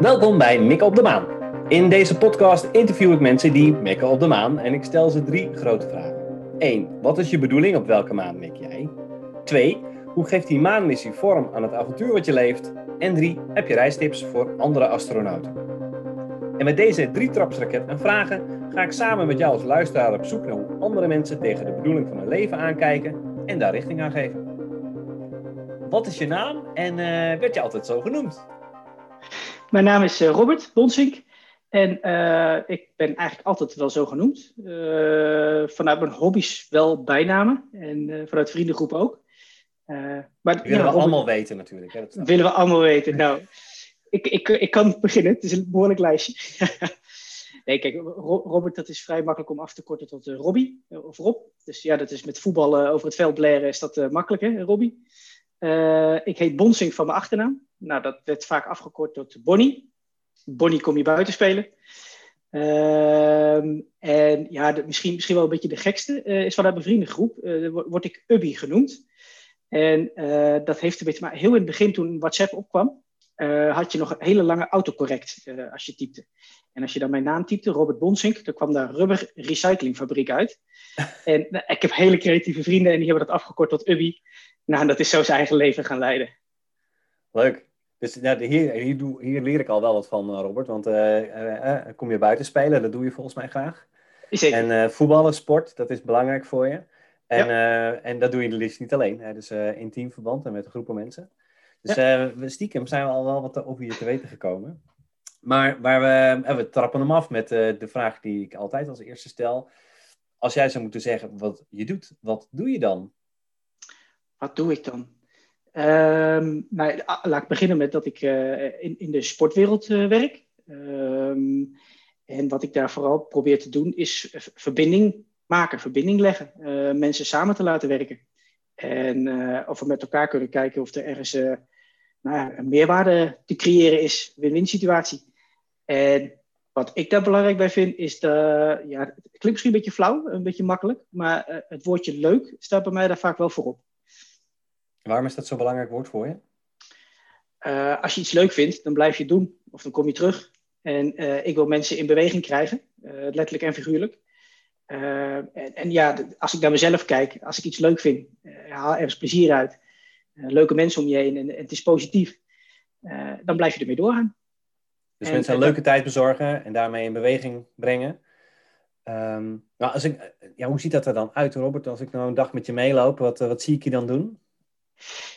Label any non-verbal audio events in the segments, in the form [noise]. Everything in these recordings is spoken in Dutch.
Welkom bij Mikken op de Maan. In deze podcast interview ik mensen die mikken op de maan en ik stel ze drie grote vragen. 1. Wat is je bedoeling? Op welke maan mik jij? 2. Hoe geeft die maanmissie vorm aan het avontuur wat je leeft? En 3. Heb je reistips voor andere astronauten? En met deze drie trapsraket en vragen ga ik samen met jou als luisteraar op zoek naar hoe andere mensen tegen de bedoeling van hun leven aankijken en daar richting aan geven. Wat is je naam en uh, werd je altijd zo genoemd? Mijn naam is uh, Robert Bonsink en uh, ik ben eigenlijk altijd wel zo genoemd. vanuit mijn hobby's wel bijnamen en vanuit vriendengroep ook. maar, willen ja, we allemaal weten natuurlijk. Hè? Dat willen we allemaal weten. Nou, ik, ik, ik kan beginnen. Het is een behoorlijk lijstje. [laughs] nee, kijk, Robert, dat is vrij makkelijk om af te korten tot uh, Robbie of Rob. Dus ja, dat is met voetballen over het veld blaren is dat uh, makkelijk, hè, Robbie. Uh, ik heet Bonsing van mijn achternaam. Nou, dat werd vaak afgekort tot Bonnie. Bonnie kom je buiten spelen. Ehm, en ja, misschien, misschien wel een beetje de gekste is vanuit mijn vriendengroep. word ik Ubby genoemd. En dat heeft een beetje, maar heel in het begin toen WhatsApp opkwam, uh, had je nog een hele lange autocorrect uh, als je typte. En als je dan mijn naam typte, Robert Bonsink, dan kwam daar Rubber Recyclingfabriek uit. [laughs] en nou, ik heb hele creatieve vrienden en die hebben dat afgekort tot Ubby. Nou, dat is zo zijn eigen leven gaan leiden. Leuk. Dus nou, hier, hier, doe, hier, leer ik al wel wat van, eh, Robert. Want kom je buiten spelen, dat doe je volgens mij graag. Zeker. En voetballen, sport, dat is belangrijk voor je. En, ja. en dat doe je liefst niet alleen. Hè? Dus in teamverband en met een groep mensen. Dus ja. uh, stiekem zijn we al wel wat over je te weten gekomen. Maar waar we, uh, we trappen hem af met uh, de vraag die ik altijd als eerste stel. Als jij zou moeten zeggen wat je doet, wat doe je dan? Wat doe ik dan? Um, nou, laat ik beginnen met dat ik in, in de sportwereld werk. Um, en wat ik daar vooral probeer te doen is verbinding maken, verbinding leggen. mensen samen te laten werken. En uh, of we met elkaar kunnen kijken of er ergens uh, nou ja, een meerwaarde te creëren is, win-win situatie. En wat ik daar belangrijk bij vind, is de, ja, het klinkt misschien een beetje flauw, een beetje makkelijk, maar uh, het woordje leuk staat bij mij daar vaak wel voorop. Waarom is dat zo'n belangrijk woord voor je? als je iets leuk vindt, dan blijf je het doen, of dan kom je terug. En ik wil mensen in beweging krijgen, letterlijk en figuurlijk. Uh, en, en, ja, als ik naar mezelf kijk, als ik iets leuk vind, uh, haal ergens plezier uit, uh, leuke mensen om je heen en, en het is positief, dan blijf je ermee doorgaan. Dus en, mensen een leuke tijd bezorgen en daarmee in beweging brengen. Um, nou, als ik, ja, hoe ziet dat er dan uit, Robert? Als ik nou een dag met je meeloop, wat, wat zie ik je dan doen?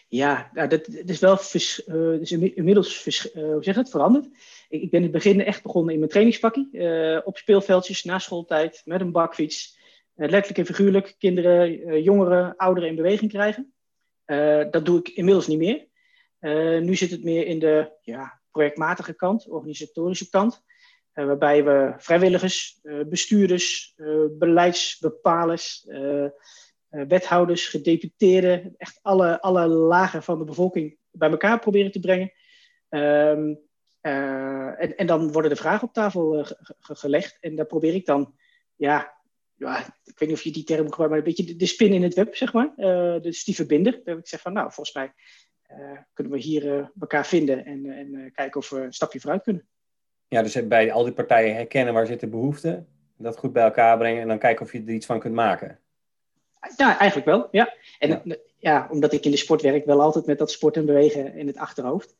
Ja, nou, dat, dat, is wel vers, dus inmiddels vers, hoe zeg het, veranderd ik, ben in het begin echt begonnen in mijn trainingspakkie. Uh, op speelveldjes, na schooltijd, met een bakfiets. Uh, letterlijk en figuurlijk kinderen, uh, jongeren, ouderen in beweging krijgen. dat doe ik inmiddels niet meer. nu zit het meer in de ja, projectmatige kant, organisatorische kant. waarbij we vrijwilligers, bestuurders, beleidsbepalers, wethouders, gedeputeerden, echt alle, alle lagen van de bevolking bij elkaar proberen te brengen. Um, uh, en, en, dan worden de vragen op tafel uh, gelegd. En daar probeer ik dan, ja, ja, ik weet niet of je die term gebruikt, maar een beetje de, spin in het web, zeg maar. Uh, dus die verbinder. Dat ik zeg van, nou, volgens mij kunnen we hier elkaar vinden en, en kijken of we een stapje vooruit kunnen. Ja, dus bij al die partijen herkennen waar zitten behoeften, dat goed bij elkaar brengen en dan kijken of je er iets van kunt maken. Ja, eigenlijk wel, ja. En ja. ja omdat ik in de sport werk, wel altijd met dat sport en bewegen in het achterhoofd.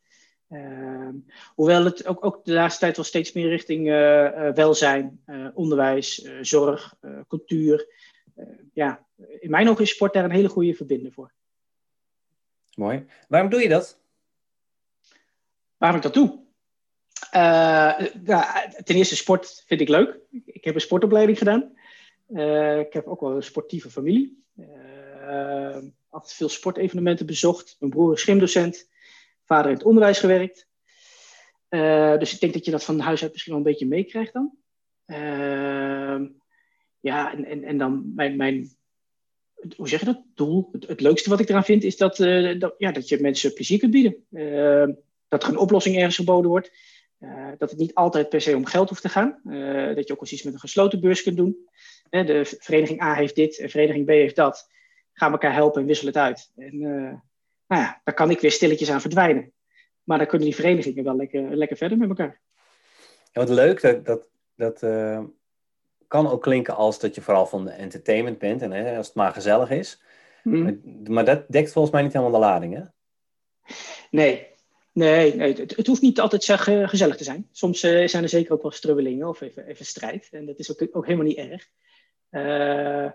Ehm, hoewel het ook, ook, de laatste tijd wel steeds meer richting uh, welzijn, uh, onderwijs, zorg, cultuur. ja, in mijn ogen is sport daar een hele goede verbinder voor. Mooi. Waarom doe je dat? Waarom ik dat doe? ten eerste, sport vind ik leuk. Ik heb een sportopleiding gedaan. ik heb ook wel een sportieve familie. altijd veel sportevenementen bezocht. Mijn broer is schimdocent vader in het onderwijs gewerkt. Uh, dus ik denk dat je dat van huis uit misschien wel een beetje meekrijgt dan. Uh, ja, en, en, en dan mijn, mijn, hoe zeg je dat, doel, het, leukste wat ik eraan vind, is dat, uh, dat, ja, dat je mensen plezier kunt bieden. dat er een oplossing ergens geboden wordt. dat het niet altijd per se om geld hoeft te gaan. dat je ook eens iets met een gesloten beurs kunt doen. de vereniging A heeft dit en vereniging B heeft dat. gaan elkaar helpen en wisselen het uit. En nou ja, daar kan ik weer stilletjes aan verdwijnen. Maar dan kunnen die verenigingen wel lekker, lekker verder met elkaar. Ja, wat leuk, dat, dat, dat uh, kan ook klinken als dat je vooral van de entertainment bent en hè, als het maar gezellig is. Mm. Maar dat dekt volgens mij niet helemaal de lading, hè? Nee, nee, nee het, het, hoeft niet altijd zeg, gezellig te zijn. Soms uh, zijn er zeker ook wel strubbelingen of even, even strijd. En dat is ook, ook helemaal niet erg. Uh,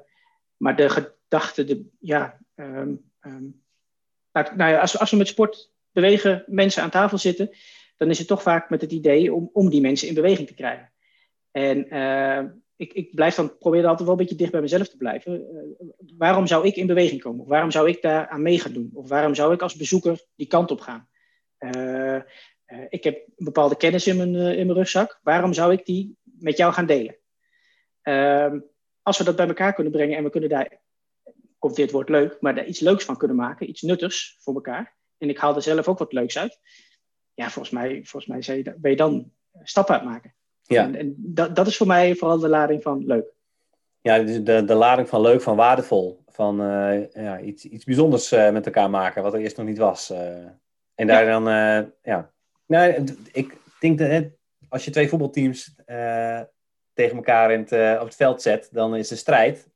maar de gedachte, de, ja, um, um, nou, nou als, als we met sport bewegen, mensen aan tafel zitten, dan is het toch vaak met het idee om, om die mensen in beweging te krijgen. En uh, ik, ik blijf dan proberen altijd wel een beetje dicht bij mezelf te blijven. Uh, waarom zou ik in beweging komen? Of waarom zou ik daar aan mee gaan doen? Of waarom zou ik als bezoeker die kant op gaan? Uh, ik heb een bepaalde kennis in mijn, in mijn rugzak. Waarom zou ik die met jou gaan delen? Ehm, als we dat bij elkaar kunnen brengen en we kunnen daar, komt dit woord leuk, maar daar iets leuks van kunnen maken, iets nuttigs voor elkaar. En ik haal er zelf ook wat leuks uit ja, volgens mij, volgens mij ben je dan stappen uitmaken. Ja. En, en dat, dat is voor mij vooral de lading van leuk. Ja, dus de, de lading van leuk, van waardevol. Van uh, ja, iets, iets bijzonders uh, met elkaar maken, wat er eerst nog niet was. Uh, en daar ja. dan, ja. Nou, ik denk dat als je twee voetbalteams tegen elkaar in het, op het veld zet, dan is er strijd.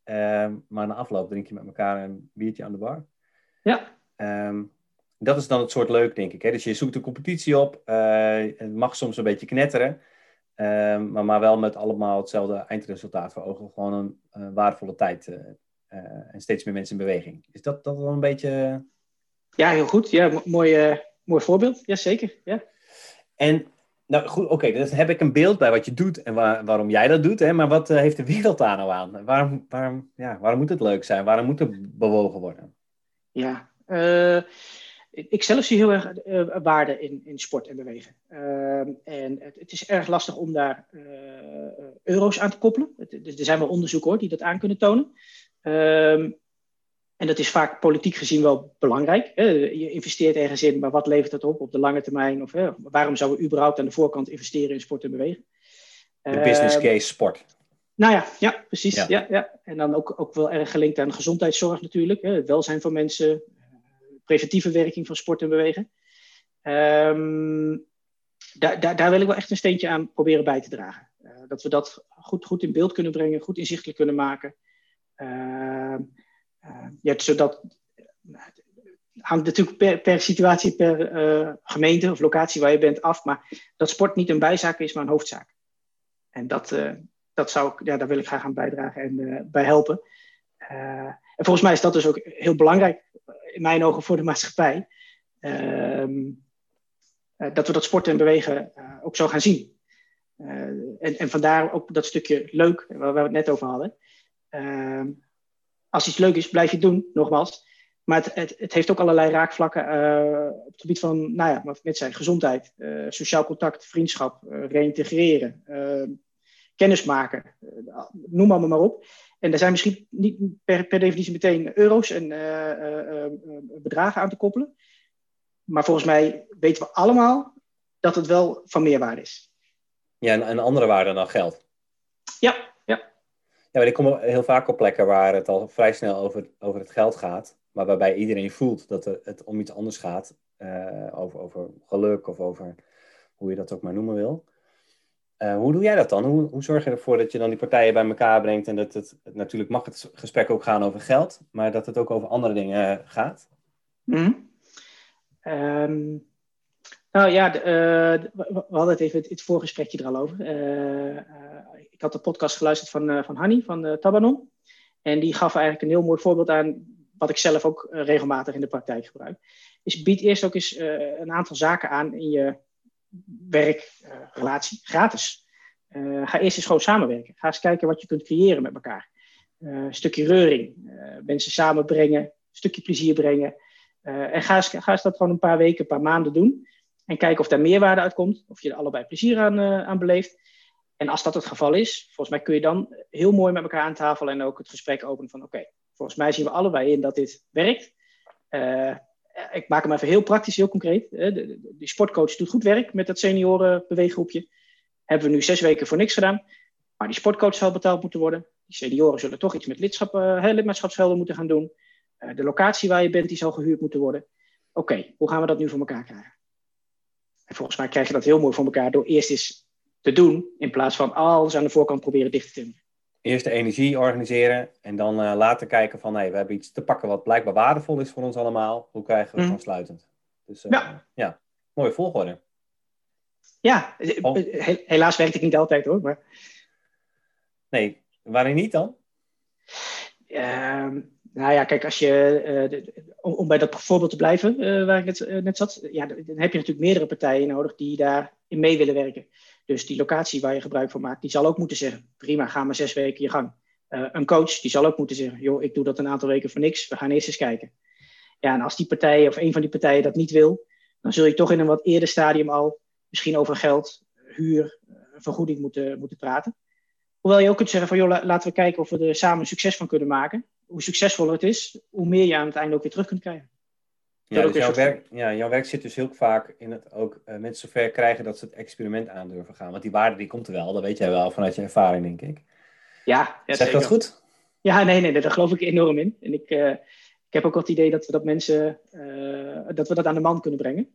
maar na afloop drink je met elkaar een biertje aan de bar. Ja. Um, dat is dan het soort leuk, denk ik. Hè? Dus je zoekt een competitie op. Uh, het mag soms een beetje knetteren. Uh, maar, maar wel met allemaal hetzelfde eindresultaat voor ogen. Gewoon een waardevolle tijd. Eh, en steeds meer mensen in beweging. Is dat, dat wel een beetje... Ja, heel goed. Ja, mooi, mooi voorbeeld. Jazeker. Ja. En nou goed, oké, dus heb ik een beeld bij wat je doet en waar, waarom jij dat doet. Hè? Maar wat heeft de wereld daar nou aan? Waarom, waarom, ja, waarom moet het leuk zijn? Waarom moet er bewogen worden? Ja, ik zelf zie heel erg uh, waarde in, in sport en bewegen. En het, het, is erg lastig om daar euro's aan te koppelen. Er zijn wel onderzoeken hoor, die dat aan kunnen tonen. En dat is vaak politiek gezien wel belangrijk. Je investeert ergens in, maar wat levert dat op op de lange termijn? Of waarom zouden we überhaupt aan de voorkant investeren in sport en bewegen? De business ehm, case sport. Nou ja, ja precies. Ja. Ja, ja. En dan ook, ook wel erg gelinkt aan gezondheidszorg natuurlijk. Het welzijn van mensen, preventieve werking van sport en bewegen. Um, daar, daar, daar wil ik wel echt een steentje aan proberen bij te dragen. Uh, dat we dat goed, goed in beeld kunnen brengen, goed inzichtelijk kunnen maken. Uh, ja, zodat hangt natuurlijk per, per situatie, per uh, gemeente of locatie waar je bent af, maar dat sport niet een bijzaak is, maar een hoofdzaak. En dat, dat zou ik, ja, daar wil ik graag aan bijdragen en uh, bij helpen. en volgens mij is dat dus ook heel belangrijk in mijn ogen voor de maatschappij. Ehm, eh, dat we dat sporten en bewegen ook zo gaan zien. En, en vandaar ook dat stukje leuk, waar we het net over hadden. Als iets leuk is, blijf je het doen, nogmaals. Maar het, het, het heeft ook allerlei raakvlakken op het gebied van, nou ja, wat net zei, gezondheid, sociaal contact, vriendschap, reïntegreren, ehm, kennis maken, noem allemaal maar op. En daar zijn misschien niet per, per definitie meteen euro's en bedragen aan te koppelen. Maar volgens mij weten we allemaal dat het wel van meerwaarde is. Ja, en een andere waarde dan geld. Ja, ja. Maar ik kom heel vaak op plekken waar het al vrij snel over, over het geld gaat. Maar waarbij iedereen voelt dat het om iets anders gaat. over, over geluk of over hoe je dat ook maar noemen wil. Uh, hoe doe jij dat dan? Hoe, hoe, zorg je ervoor dat je dan die partijen bij elkaar brengt en dat het, natuurlijk mag het gesprek ook gaan over geld, maar dat het ook over andere dingen eh, gaat? Mm. Nou ja, de, uh, we hadden het even het, het voorgesprekje er al over. Uh, ik had de podcast geluisterd van, van Hanny van Tabanon. En die gaf eigenlijk een heel mooi voorbeeld aan wat ik zelf ook regelmatig in de praktijk gebruik. Is bied eerst ook eens een aantal zaken aan in je werkrelatie gratis. Ga eerst eens gewoon samenwerken. Ga eens kijken wat je kunt creëren met elkaar. Een stukje reuring, mensen samenbrengen, stukje plezier brengen. en ga eens, ga eens dat gewoon een paar weken, een paar maanden doen. En kijken of daar meerwaarde uitkomt, of je er allebei plezier aan, aan beleeft. En als dat het geval is, volgens mij kun je dan heel mooi met elkaar aan tafel en ook het gesprek openen van oké, volgens mij zien we allebei in dat dit werkt ik maak hem even heel praktisch, heel concreet. De, de, sportcoach doet goed werk met dat seniorenbeweeggroepje. Hebben we nu zes weken voor niks gedaan. Maar die sportcoach zal betaald moeten worden. Die senioren zullen toch iets met lidschap, uh, lidmaatschapsgelden moeten gaan doen. de locatie waar je bent, die zal gehuurd moeten worden. Oké, hoe gaan we dat nu voor elkaar krijgen? En volgens mij krijg je dat heel mooi voor elkaar door eerst eens te doen, in plaats van alles aan de voorkant proberen dicht te timmeren. Eerst de energie organiseren en dan later kijken van hey, we hebben iets te pakken wat blijkbaar waardevol is voor ons allemaal. Hoe krijgen we het mm. dan sluitend? Dus ja. ja, mooie volgorde. Ja, oh. helaas werkt het niet altijd hoor. Maar... Nee, waarin niet dan? Ehm, nou ja, kijk, als je, uh, om, bij dat voorbeeld te blijven uh, waar ik net, uh, net zat, ja, dan heb je natuurlijk meerdere partijen nodig die daarin mee willen werken. Dus die locatie waar je gebruik van maakt, die zal ook moeten zeggen, prima, ga maar zes weken je gang. een coach, die zal ook moeten zeggen, joh, ik doe dat een aantal weken voor niks, we gaan eerst eens kijken. Ja, en als die partij of een van die partijen dat niet wil, dan zul je toch in een wat eerder stadium al misschien over geld, huur, vergoeding moeten, moeten praten. Hoewel je ook kunt zeggen van, joh, laten we kijken of we er samen succes van kunnen maken. Hoe succesvoller het is, hoe meer je aan het einde ook weer terug kunt krijgen. Ja, dus jouw, werk, ja, jouw werk zit dus heel vaak in het ook uh, mensen zover krijgen dat ze het experiment aan durven gaan. Want die waarde die komt er wel, dat weet jij wel vanuit je ervaring, denk ik. Ja, ja zeg dat goed? Ja, nee, nee, daar geloof ik enorm in. En ik, uh, ik heb ook wel het idee dat we dat mensen, uh, dat we dat aan de man kunnen brengen.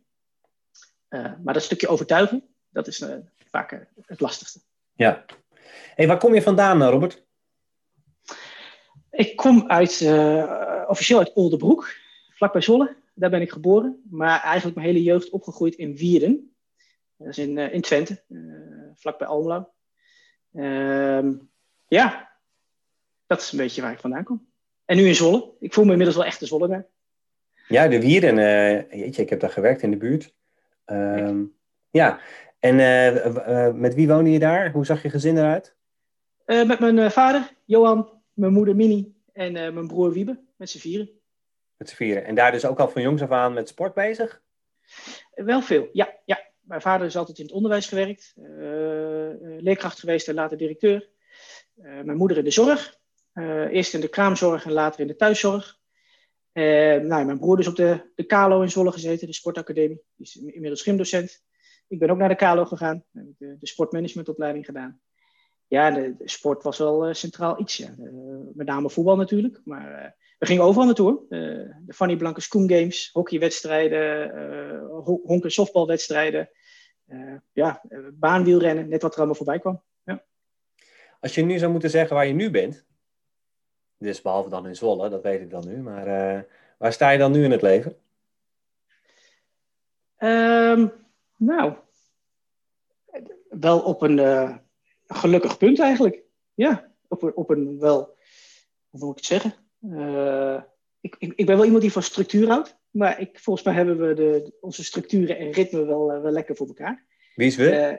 maar dat stukje overtuigen, dat is vaak het lastigste. Ja. Hey, waar kom je vandaan, Robert? Ik kom uit, uh, officieel uit Oldebroek, vlakbij Zolle. Daar ben ik geboren, maar eigenlijk mijn hele jeugd opgegroeid in Wierden. Dat is in, uh, in Twente, uh, vlakbij Almelo. Ehm, ja, dat is een beetje waar ik vandaan kom. En nu in Zolle. Ik voel me inmiddels wel echt een Zollenaar. Ja, de Wierden. jeetje, ik heb daar gewerkt in de buurt. Ehm, ja, en met wie woonde je daar? Hoe zag je gezin eruit? met mijn vader, Johan, mijn moeder Mini en uh, mijn broer Wiebe, met z'n vieren. Met z'n vieren. En daar dus ook al van jongs af aan met sport bezig? Wel veel, ja. ja. Mijn vader is altijd in het onderwijs gewerkt. Uh, leerkracht geweest en later directeur. mijn moeder in de zorg. eerst in de kraamzorg en later in de thuiszorg. nou, mijn broer is op de, de KALO in Zwolle gezeten, de sportacademie. Die is inmiddels gymdocent. Ik ben ook naar de KALO gegaan. Heb de, de sportmanagementopleiding gedaan ja, de, sport was wel uh, centraal iets. Ja. met name voetbal natuurlijk. Maar uh, we gingen overal naartoe. de Fanny Blanke Schoen Games, hockeywedstrijden, honk- en softbalwedstrijden. ja, baanwielrennen, net wat er allemaal voorbij kwam. Ja. Als je nu zou moeten zeggen waar je nu bent, dus behalve dan in Zwolle, dat weet ik dan nu, maar waar sta je dan nu in het leven? Um, nou, wel op een gelukkig punt eigenlijk. Ja, op, een, op een wel, hoe moet ik het zeggen? Uh, ik, ik, ik, ben wel iemand die van structuur houdt. Maar ik, volgens mij hebben we de, onze structuren en ritme wel, uh, wel lekker voor elkaar. Wie is we? Uh,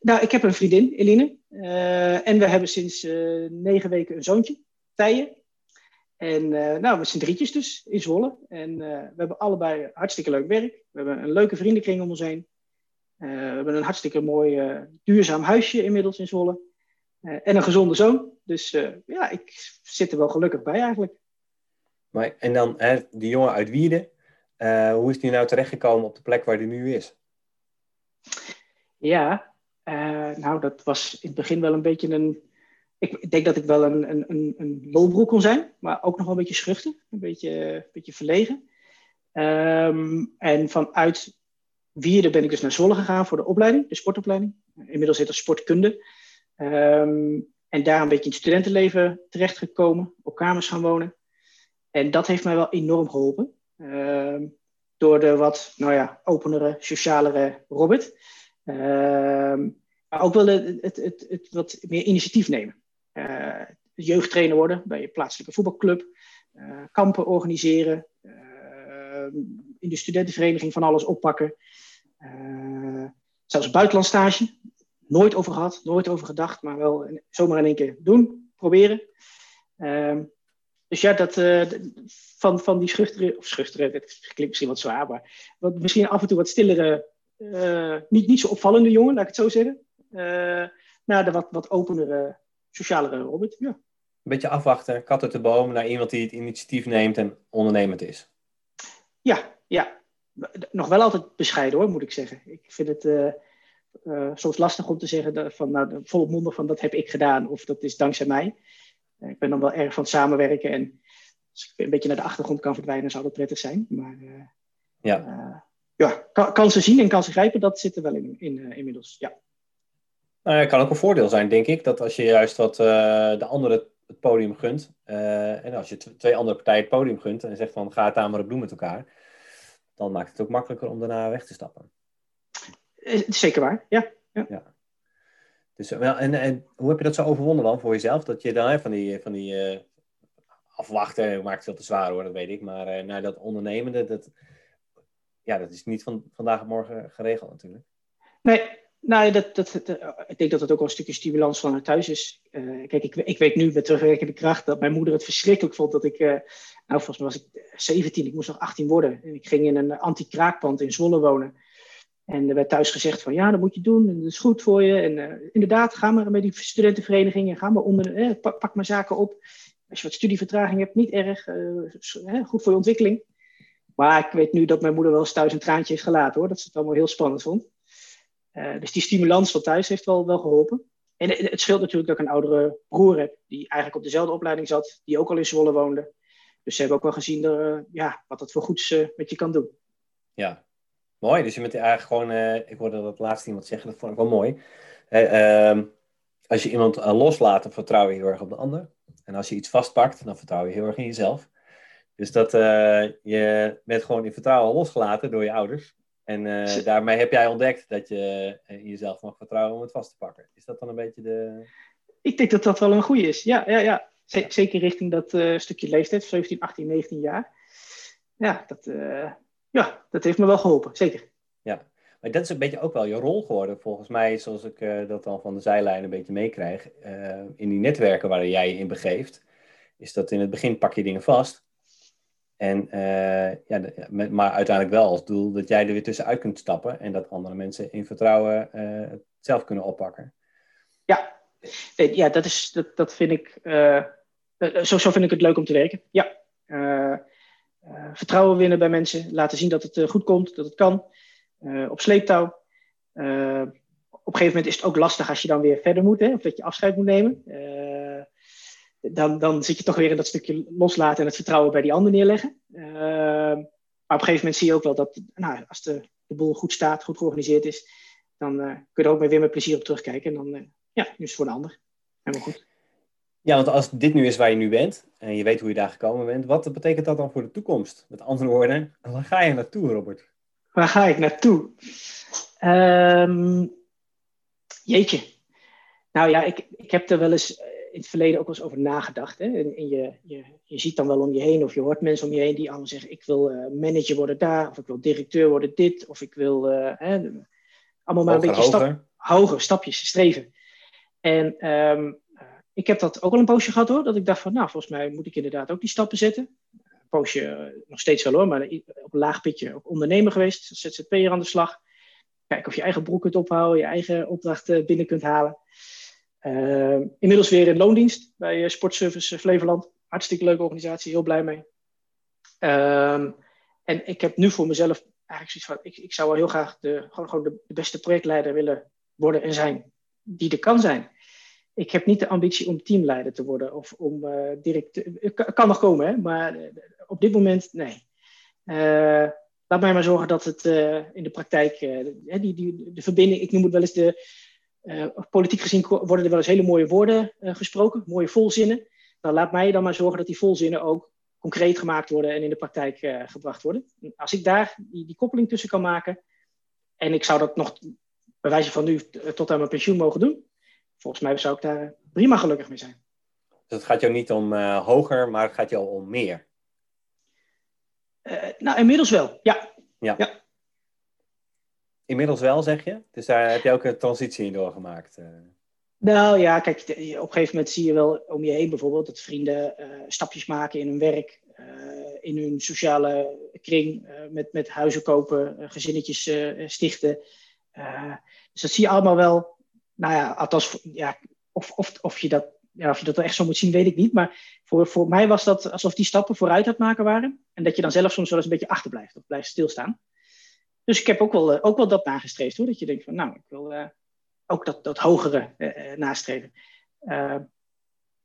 nou, ik heb een vriendin, Eline. en we hebben sinds negen weken een zoontje, Tijen. En nou, we zijn drietjes dus in Zwolle. En we hebben allebei hartstikke leuk werk. We hebben een leuke vriendenkring om ons heen. Eh, we hebben een hartstikke mooi eh, duurzaam huisje inmiddels in Zwolle. Eh, en een gezonde zoon. Dus ja, ik zit er wel gelukkig bij eigenlijk. Maar, en dan hè, die jongen uit Wierden. hoe is die nou terechtgekomen op de plek waar hij nu is? Ja, nou dat was in het begin wel een beetje een... Ik denk dat ik wel een, een, een, een lolbroek kon zijn, maar ook nog wel een beetje schuchter, een beetje, een beetje verlegen. Um, en vanuit vierde ben ik dus naar Zwolle gegaan voor de opleiding, de sportopleiding. Inmiddels heet dat sportkunde. Um, en daar een beetje in het studentenleven terechtgekomen, op kamers gaan wonen. En dat heeft mij wel enorm geholpen. Um, door de wat, nou ja, openere, socialere Robert. Um, maar ook wel het, het, het, wat meer initiatief nemen. Uh, jeugdtrainer worden bij je plaatselijke voetbalclub. Uh, kampen organiseren. In de studentenvereniging van alles oppakken. Uh, zelfs buitenlandstage. Nooit over gehad, nooit over gedacht, maar wel zomaar in één keer doen, proberen. Uh, dus ja, dat, uh, van, van die schuchtere, of schuchtere, het klinkt misschien wat zwaar, maar wat, misschien af en toe wat stillere, uh, niet, niet zo opvallende jongen, laat ik het zo zeggen, naar de wat, wat openere, socialere Robert. Ja. Een beetje afwachten, kat uit de boom, naar iemand die het initiatief neemt en ondernemend is. Ja, ja nog wel altijd bescheiden hoor, moet ik zeggen. Ik vind het uh, uh, soms lastig om te zeggen dat, van nou, volmondig van dat heb ik gedaan of dat is dankzij mij. ik ben dan wel erg van het samenwerken en als ik een beetje naar de achtergrond kan verdwijnen, zou dat prettig zijn. Maar ja, ja kansen zien en kansen grijpen, dat zit er wel in, in inmiddels. Ja. Nou, het kan ook een voordeel zijn, denk ik, dat als je juist wat de andere het podium gunt. en als je twee andere partijen het podium gunt en zegt van ga het aan maar bloem met elkaar, dan maakt het ook makkelijker om daarna weg te stappen. Zeker waar, ja. ja. ja. Dus, wel, en, en hoe heb je dat zo overwonnen dan voor jezelf? Dat je dan van die, van die uh, afwachten, maakt het veel te zwaar hoor, dat weet ik. Maar uh, nou, dat ondernemende, dat, ja, dat is niet van vandaag op morgen geregeld natuurlijk. Nee, nou, dat, dat, ik denk dat het ook wel een stukje stimulans van het thuis is. Uh, kijk, ik, ik weet nu met terugwerkende kracht dat mijn moeder het verschrikkelijk vond dat ik, uh, nou volgens mij was ik 17, ik moest nog 18 worden. En ik ging in een anti-kraakpand in Zwolle wonen. En er werd thuis gezegd van ja, dat moet je doen en dat is goed voor je. En inderdaad, ga maar met die studentenvereniging en ga maar onder, eh, pak, pak, maar zaken op. Als je wat studievertraging hebt, niet erg, goed voor je ontwikkeling. Maar ik weet nu dat mijn moeder wel eens thuis een traantje heeft gelaten hoor, dat ze het allemaal heel spannend vond. Dus die stimulans van thuis heeft wel, wel geholpen. En het scheelt natuurlijk dat ik een oudere broer heb, die eigenlijk op dezelfde opleiding zat, die ook al in Zwolle woonde. Dus ze hebben ook wel gezien de, ja, wat dat voor goeds met je kan doen. Ja, Mooi, dus je bent eigenlijk gewoon, ik hoorde dat laatst iemand zeggen, dat vond ik wel mooi. Uh, als je iemand loslaat, dan vertrouw je heel erg op de ander. En als je iets vastpakt, dan vertrouw je heel erg in jezelf. Dus dat je bent gewoon in vertrouwen losgelaten door je ouders. En daarmee heb jij ontdekt dat je in jezelf mag vertrouwen om het vast te pakken. Is dat dan een beetje de. Ik denk dat dat wel een goede is. Ja, ja, ja. zeker richting dat stukje leeftijd, 17, 18, 19 jaar. Ja, dat, ja, dat heeft me wel geholpen, zeker. Ja, maar dat is een beetje ook wel je rol geworden, volgens mij, zoals ik dat dan van de zijlijn een beetje meekrijg. In die netwerken waar jij je in begeeft, is dat in het begin pak je dingen vast. En, uh, ja, met, maar uiteindelijk wel als doel dat jij er weer tussenuit kunt stappen en dat andere mensen in vertrouwen het zelf kunnen oppakken. Ja, ja dat, is, dat, dat vind ik, zo, zo vind ik het leuk om te werken. Ja. Eh, vertrouwen winnen bij mensen, laten zien dat het eh, goed komt, dat het kan, eh, op sleeptouw. op een gegeven moment is het ook lastig als je dan weer verder moet, hè, of dat je afscheid moet nemen. Dan, dan zit je toch weer in dat stukje loslaten en het vertrouwen bij die ander neerleggen. maar op een gegeven moment zie je ook wel dat nou, als de, de boel goed staat, goed georganiseerd is, dan kun je er ook weer met plezier op terugkijken. En dan ja, nu is het voor de ander. Helemaal goed. Ja, want als dit nu is waar je nu bent en je weet hoe je daar gekomen bent, wat betekent dat dan voor de toekomst? Met andere woorden, waar ga je naartoe, Robert? Waar ga ik naartoe? Um, jeetje. Nou ja, ik, ik heb er wel eens eh, in het verleden ook wel eens over nagedacht. Hè? En, en je, je, je ziet dan wel om je heen, of je hoort mensen om je heen die allemaal zeggen: Ik wil uh, manager worden daar, of ik wil directeur worden dit, of ik wil. Uh, hè, allemaal maar een beetje stap, hoger, stapjes, streven. En um, ik heb dat ook al een poosje gehad hoor. Dat ik dacht van, nou, volgens mij moet ik inderdaad ook die stappen zetten. Een poosje, eh, nog steeds wel hoor, maar op een laag pitje ook ondernemer geweest. ZZP'er aan de slag. Kijken of je eigen broek kunt ophouden, je eigen opdrachten binnen kunt halen. Uh, inmiddels weer in loondienst bij Sportservice Flevoland. Hartstikke leuke organisatie, heel blij mee. Uh, en ik heb nu voor mezelf eigenlijk zoiets van, ik, ik zou wel heel graag de, gewoon, gewoon de, beste projectleider willen worden en zijn die er kan zijn ik heb niet de ambitie om teamleider te worden of om uh, directeur. Kan nog komen, hè? maar eh, op dit moment nee. Laat mij maar zorgen dat het in de praktijk, die, die, de verbinding, ik noem het wel eens de. Politiek gezien worden er wel eens hele mooie woorden gesproken, mooie volzinnen. Dan nou, laat mij dan maar zorgen dat die volzinnen ook concreet gemaakt worden en in de praktijk gebracht worden. Als ik daar die, die koppeling tussen kan maken, en ik zou dat nog bij wijze van nu tot aan mijn pensioen mogen doen, volgens mij zou ik daar prima gelukkig mee zijn. Dus het gaat jou niet om uh, hoger, maar het gaat jou om meer? Uh, nou, inmiddels wel, ja. ja. ja. Inmiddels wel, zeg je? Dus daar heb je ook een transitie in doorgemaakt? Uh. Nou ja, kijk, op een gegeven moment zie je wel om je heen bijvoorbeeld dat vrienden stapjes maken in hun werk, in hun sociale kring, met, met huizen kopen, gezinnetjes stichten. dus dat zie je allemaal wel nou ja, althans, ja, of, of, of, je dat, ja, of je dat echt zo moet zien, weet ik niet. Maar voor, voor mij was dat alsof die stappen vooruit het maken waren. En dat je dan zelf soms wel eens een beetje achterblijft of blijft stilstaan. Dus ik heb ook wel, eh, ook wel dat nagestreefd hoor. Dat je denkt van, nou, ik wil uh, ook dat, dat hogere uh, nastreven.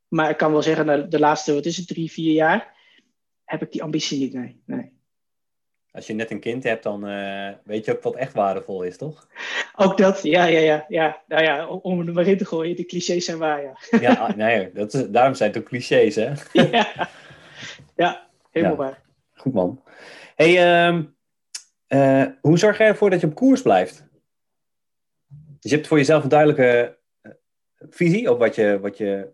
maar ik kan wel zeggen, de laatste, wat is het, drie, vier jaar, heb ik die ambitie niet, nee. nee. Als je net een kind hebt, dan weet je ook wat echt waardevol is, toch? Ook dat, ja, ja, ja. ja. Nou ja, om er maar in te gooien, de clichés zijn waar, ja. ja, ah, nee, dat is, daarom zijn het ook clichés, hè? [laughs] ja, ja helemaal waar. Goed, man. hey, um, uh, hoe zorg jij ervoor dat je op koers blijft? Dus je hebt voor jezelf een duidelijke uh, visie op wat je, wat je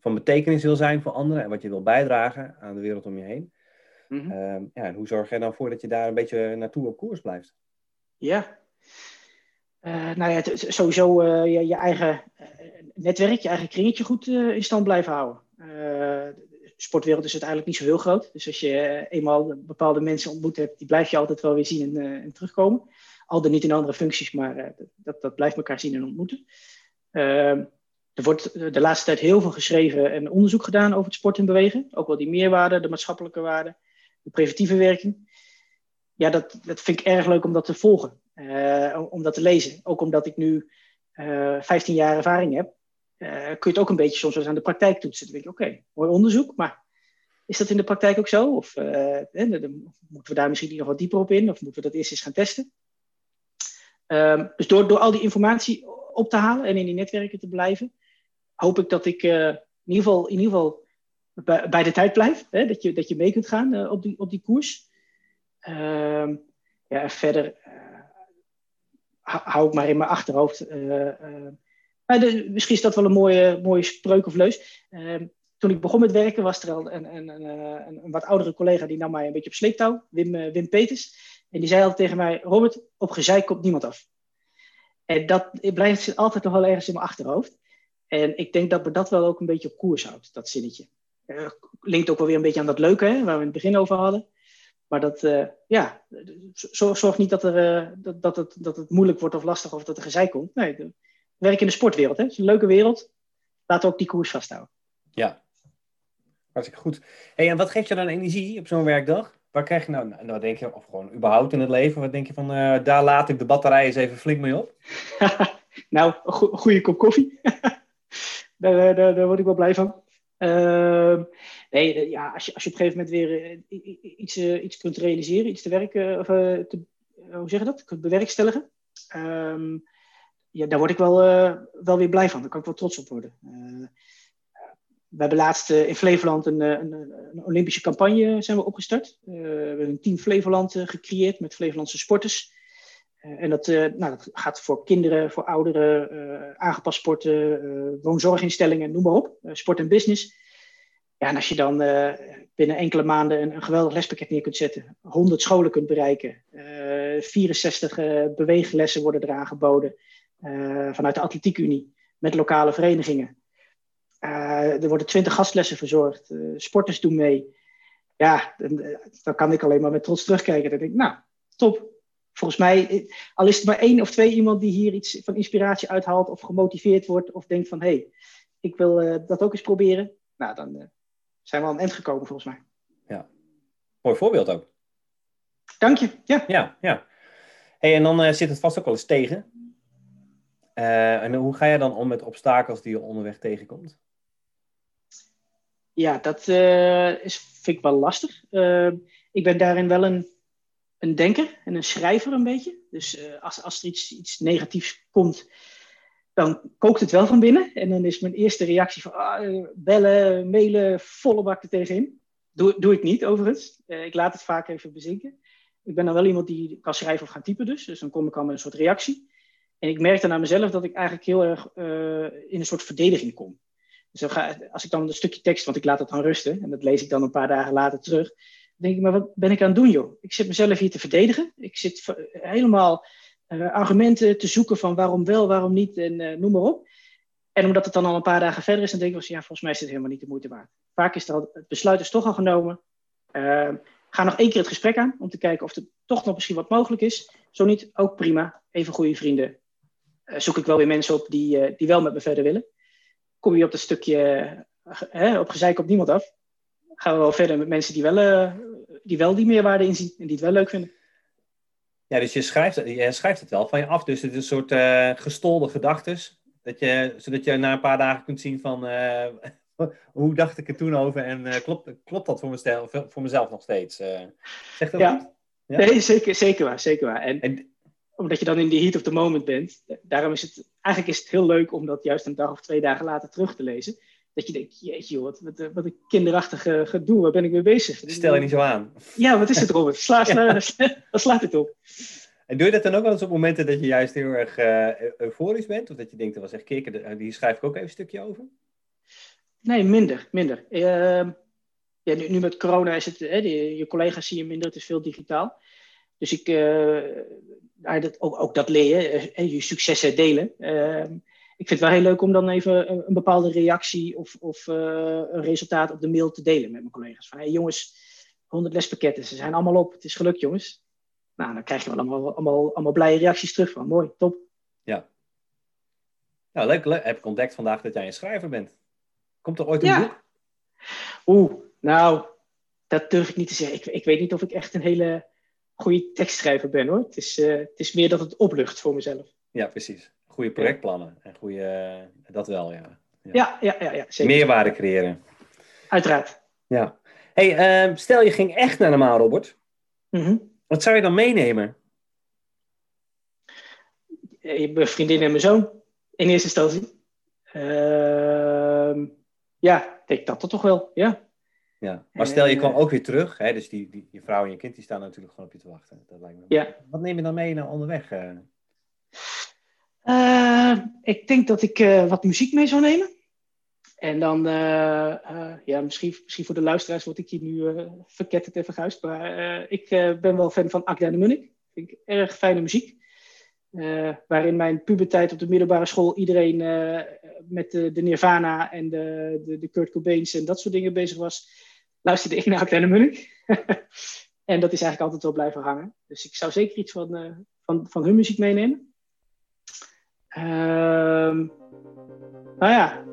van betekenis wil zijn voor anderen en wat je wil bijdragen aan de wereld om je heen. Mm -hmm. ja, en hoe zorg je dan voor dat je daar een beetje naartoe op koers blijft? Ja, uh, nou ja, sowieso uh, je, je, eigen netwerk, je eigen kringetje goed in stand blijven houden. Sportwereld is uiteindelijk niet zo heel groot. Dus als je eenmaal bepaalde mensen ontmoet hebt, die blijf je altijd wel weer zien en, en terugkomen. Al dan niet in andere functies, maar dat, dat blijft elkaar zien en ontmoeten. Ehm, er wordt de laatste tijd heel veel geschreven en onderzoek gedaan over het sport en bewegen. Ook wel die meerwaarde, de maatschappelijke waarde de preventieve werking. Ja, dat, dat vind ik erg leuk om dat te volgen, om dat te lezen. Ook omdat ik nu uh, eh, 15 jaar ervaring heb, uh, kun je het ook een beetje soms aan de praktijk toetsen. Dan denk je, oké, mooi onderzoek, maar is dat in de praktijk ook zo? Of moeten we daar misschien nog wat dieper op in? Of moeten we dat eerst eens gaan testen? Um, dus door, door al die informatie op te halen en in die netwerken te blijven, hoop ik dat ik in ieder geval, in ieder geval bij, de tijd blijft. Hè? Dat, je, dat je mee kunt gaan uh, op, die, op die koers. Uh, ja, verder hou ik maar in mijn achterhoofd. De, misschien is dat wel een mooie, mooie spreuk of leus. Ehm, toen ik begon met werken was er al een, een, een, wat oudere collega die nam mij een beetje op sleeptouw, Wim, Wim Peters. En die zei altijd tegen mij, Robert, op gezeik komt niemand af. En dat blijft altijd nog wel ergens in mijn achterhoofd. En ik denk dat me dat wel ook een beetje op koers houdt, dat zinnetje uh, linkt ook wel weer een beetje aan dat leuke, hè, waar we in het begin over hadden. Maar dat, ja, zorg, niet dat, er, dat, het, dat het moeilijk wordt of lastig of dat er gezeik komt. Nee, werk in de sportwereld. Hè. Het is een leuke wereld. Laten we ook die koers vasthouden. Ja, hartstikke goed. Hey, en wat geeft je dan energie op zo'n werkdag? Waar krijg je nou, nou, nou denk je, of gewoon überhaupt in het leven, wat denk je van, daar laat ik de batterij eens even flink mee op? [laughs] nou, een goede kop koffie. [laughs] daar, daar, daar word ik wel blij van. Uh, nee, eh, ja, als je, als je op een gegeven moment weer iets, uh, iets kunt realiseren, iets te werken, of te, hoe zeg je dat? Kunt bewerkstelligen. Um, ja, daar word ik wel, wel weer blij van. Daar kan ik wel trots op worden. we hebben laatst in Flevoland een, een, een, Olympische campagne zijn we opgestart. we hebben een team Flevoland gecreëerd met Flevolandse sporters. en dat, nou, dat gaat voor kinderen, voor ouderen, aangepast sporten, woonzorginstellingen, noem maar op. sport en business. Ja, en als je dan uh, binnen enkele maanden een, een, geweldig lespakket neer kunt zetten, 100 scholen kunt bereiken, uh, 64 uh, beweeglessen worden eraan geboden uh, vanuit de Atletiekunie met lokale verenigingen. Uh, er worden 20 gastlessen verzorgd, sporters doen mee. Ja, dan, dan, kan ik alleen maar met trots terugkijken. Dan denk ik, nou, top. Volgens mij, al is het maar één of twee iemand die hier iets van inspiratie uithaalt of gemotiveerd wordt of denkt van hé, hey, ik wil dat ook eens proberen. Nou, dan zijn we aan het eind gekomen volgens mij. Ja, mooi voorbeeld ook. Dank je, ja. Ja, ja. Hey, en dan uh, zit het vast ook wel eens tegen. Uh, en hoe ga je dan om met obstakels die je onderweg tegenkomt? Ja, dat uh, is, vind ik wel lastig. ik ben daarin wel een, een denker en een schrijver een beetje. Dus als, als er iets, iets negatiefs komt, dan kookt het wel van binnen. En dan is mijn eerste reactie van ah, bellen, mailen, volle bak er tegenin. Doe, doe ik niet overigens. Ik laat het vaak even bezinken. Ik ben dan wel iemand die kan schrijven of gaan typen dus. Dus dan kom ik al met een soort reactie. En ik merk dan aan mezelf dat ik eigenlijk heel erg uh, in een soort verdediging kom. Dus ga, als ik dan een stukje tekst, want ik laat het dan rusten. En dat lees ik dan een paar dagen later terug. Dan denk ik, maar wat ben ik aan het doen joh? Ik zit mezelf hier te verdedigen. Ik zit helemaal uh, argumenten te zoeken van waarom wel, waarom niet en noem maar op. En omdat het dan al een paar dagen verder is, dan denk ik ja, volgens mij is dit helemaal niet de moeite waard. Vaak is al, het besluit is toch al genomen. Ga nog één keer het gesprek aan om te kijken of er toch nog misschien wat mogelijk is. Zo niet, ook prima. Even goede vrienden. Zoek ik wel weer mensen op die, die wel met me verder willen. Kom je op dat stukje op gezeik op niemand af. Gaan we wel verder met mensen die wel, die, wel die meerwaarde inzien en die het wel leuk vinden. Ja, dus je schrijft, je schrijft het wel van je af. Dus het is een soort uh, gestolde gedachtes. Dat je, zodat je na een paar dagen kunt zien van... Uh, [laughs] Hoe dacht ik er toen over en uh, klopt, klopt dat voor, mezelf, voor mezelf nog steeds? Zegt dat ja. Ja? Nee, zeker, zeker waar. Zeker waar. En, en, omdat je dan in de heat of the moment bent, daarom is het, eigenlijk is het heel leuk om dat juist een dag of twee dagen later terug te lezen. Dat je denkt, jeetje wat, wat, wat een kinderachtige gedoe, waar ben ik mee bezig? Stel je niet zo aan. Ja, wat is het Robert? Sla, [laughs] sla, sla, slaat het op? En doe je dat dan ook wel eens op momenten dat je juist heel erg uh, euforisch bent? Of dat je denkt, dat was echt kikker, die schrijf ik ook even een stukje over? Nee, minder, minder. Uh, ja, nu, nu, met corona is het, hè, die, je collega's zie je minder, het is veel digitaal. Dus ik, uh, dat, ook, ook, dat leren, uh, je successen delen. Ehm, ik vind het wel heel leuk om dan even een, een bepaalde reactie of, of een resultaat op de mail te delen met mijn collega's. Van hey, jongens, 100 lespakketten, ze zijn allemaal op, het is gelukt jongens. Nou, dan krijg je wel allemaal, allemaal, allemaal blije reacties terug van. Mooi, top. Ja. Nou, leuk, leuk. Heb ik ontdekt vandaag dat jij een schrijver bent. Komt er ooit een ja. boek? Oeh, nou, dat durf ik niet te zeggen. Ik, ik weet niet of ik echt een hele goede tekstschrijver ben hoor. Het is, uh, het is meer dat het oplucht voor mezelf. Ja, precies. Goede projectplannen en goede, uh, dat wel, ja. Ja, ja, ja, ja, zeker. Meerwaarde creëren. Uiteraard. Ja. hey, uh, stel je ging echt naar normaal, Robert. Mm wat zou je dan meenemen? Mijn vriendin en mijn zoon, in eerste instantie. Uh, ja, ik denk dat toch wel, ja. Ja, maar stel je kwam ook weer terug, hè, dus die, die, je vrouw en je kind die staan natuurlijk gewoon op je te wachten. Dat lijkt me... Ja. Wat neem je dan mee naar onderweg? Uh, ik denk dat ik uh, wat muziek mee zou nemen. En dan, uh, ja, misschien, misschien voor de luisteraars word ik hier nu verketterd en verguisd. Maar ik ben wel fan van Akda de Munnik. Vind ik erg fijne muziek. Waarin mijn puberteit op de middelbare school iedereen met de, de, Nirvana en de, de, de, Kurt Cobains en dat soort dingen bezig was, luisterde ik naar de Munnik. [laughs] en dat is eigenlijk altijd wel blijven hangen. Dus ik zou zeker iets van, van, van hun muziek meenemen. Ehm, nou ja,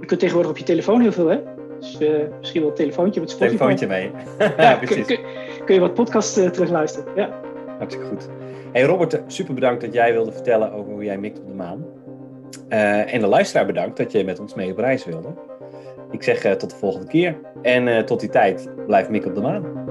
je kunt tegenwoordig op je telefoon heel veel, hè? Dus uh, misschien wel een telefoontje met Spotify. Telefoontje mee. [laughs] ja, precies. Kun, kun, je wat podcasts uh, terugluisteren, ja. Hartstikke goed. Hey Robert, super bedankt dat jij wilde vertellen over hoe jij mikt op de maan. Uh, en de luisteraar bedankt dat je met ons mee op reis wilde. Ik zeg tot de volgende keer. En tot die tijd, blijf mikken op de maan.